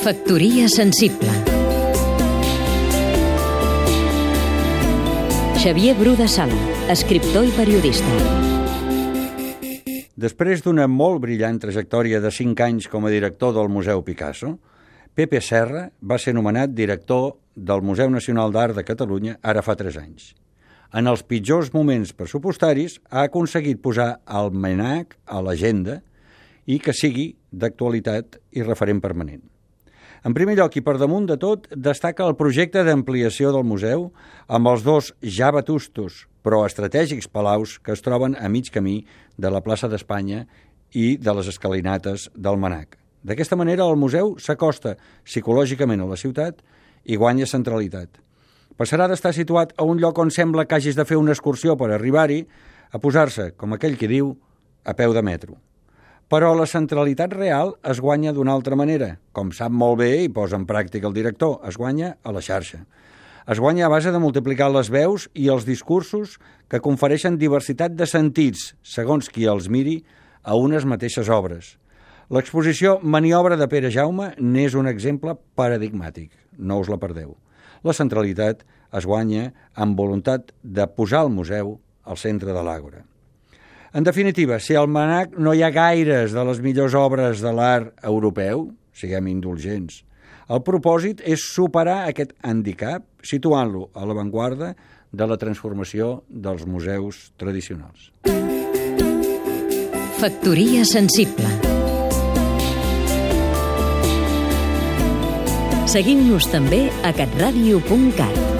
Factoria sensible Xavier Bru de Sala, escriptor i periodista. Després d'una molt brillant trajectòria de 5 anys com a director del Museu Picasso, Pepe Serra va ser nomenat director del Museu Nacional d'Art de Catalunya ara fa 3 anys. En els pitjors moments pressupostaris ha aconseguit posar el MENAC a l'agenda i que sigui d'actualitat i referent permanent. En primer lloc i per damunt de tot, destaca el projecte d'ampliació del museu amb els dos ja vetustos però estratègics palaus que es troben a mig camí de la plaça d'Espanya i de les escalinates del Manac. D'aquesta manera, el museu s'acosta psicològicament a la ciutat i guanya centralitat. Passarà d'estar situat a un lloc on sembla que hagis de fer una excursió per arribar-hi a posar-se, com aquell que diu, a peu de metro. Però la centralitat real es guanya d'una altra manera. Com sap molt bé i posa en pràctica el director, es guanya a la xarxa. Es guanya a base de multiplicar les veus i els discursos que confereixen diversitat de sentits, segons qui els miri, a unes mateixes obres. L'exposició Maniobra de Pere Jaume n'és un exemple paradigmàtic. No us la perdeu. La centralitat es guanya amb voluntat de posar el museu al centre de l'àgora. En definitiva, si al Manac no hi ha gaires de les millors obres de l'art europeu, siguem indulgents, el propòsit és superar aquest handicap situant-lo a l'avantguarda de la transformació dels museus tradicionals. Factoria sensible. Seguim-nos també a catradio.cat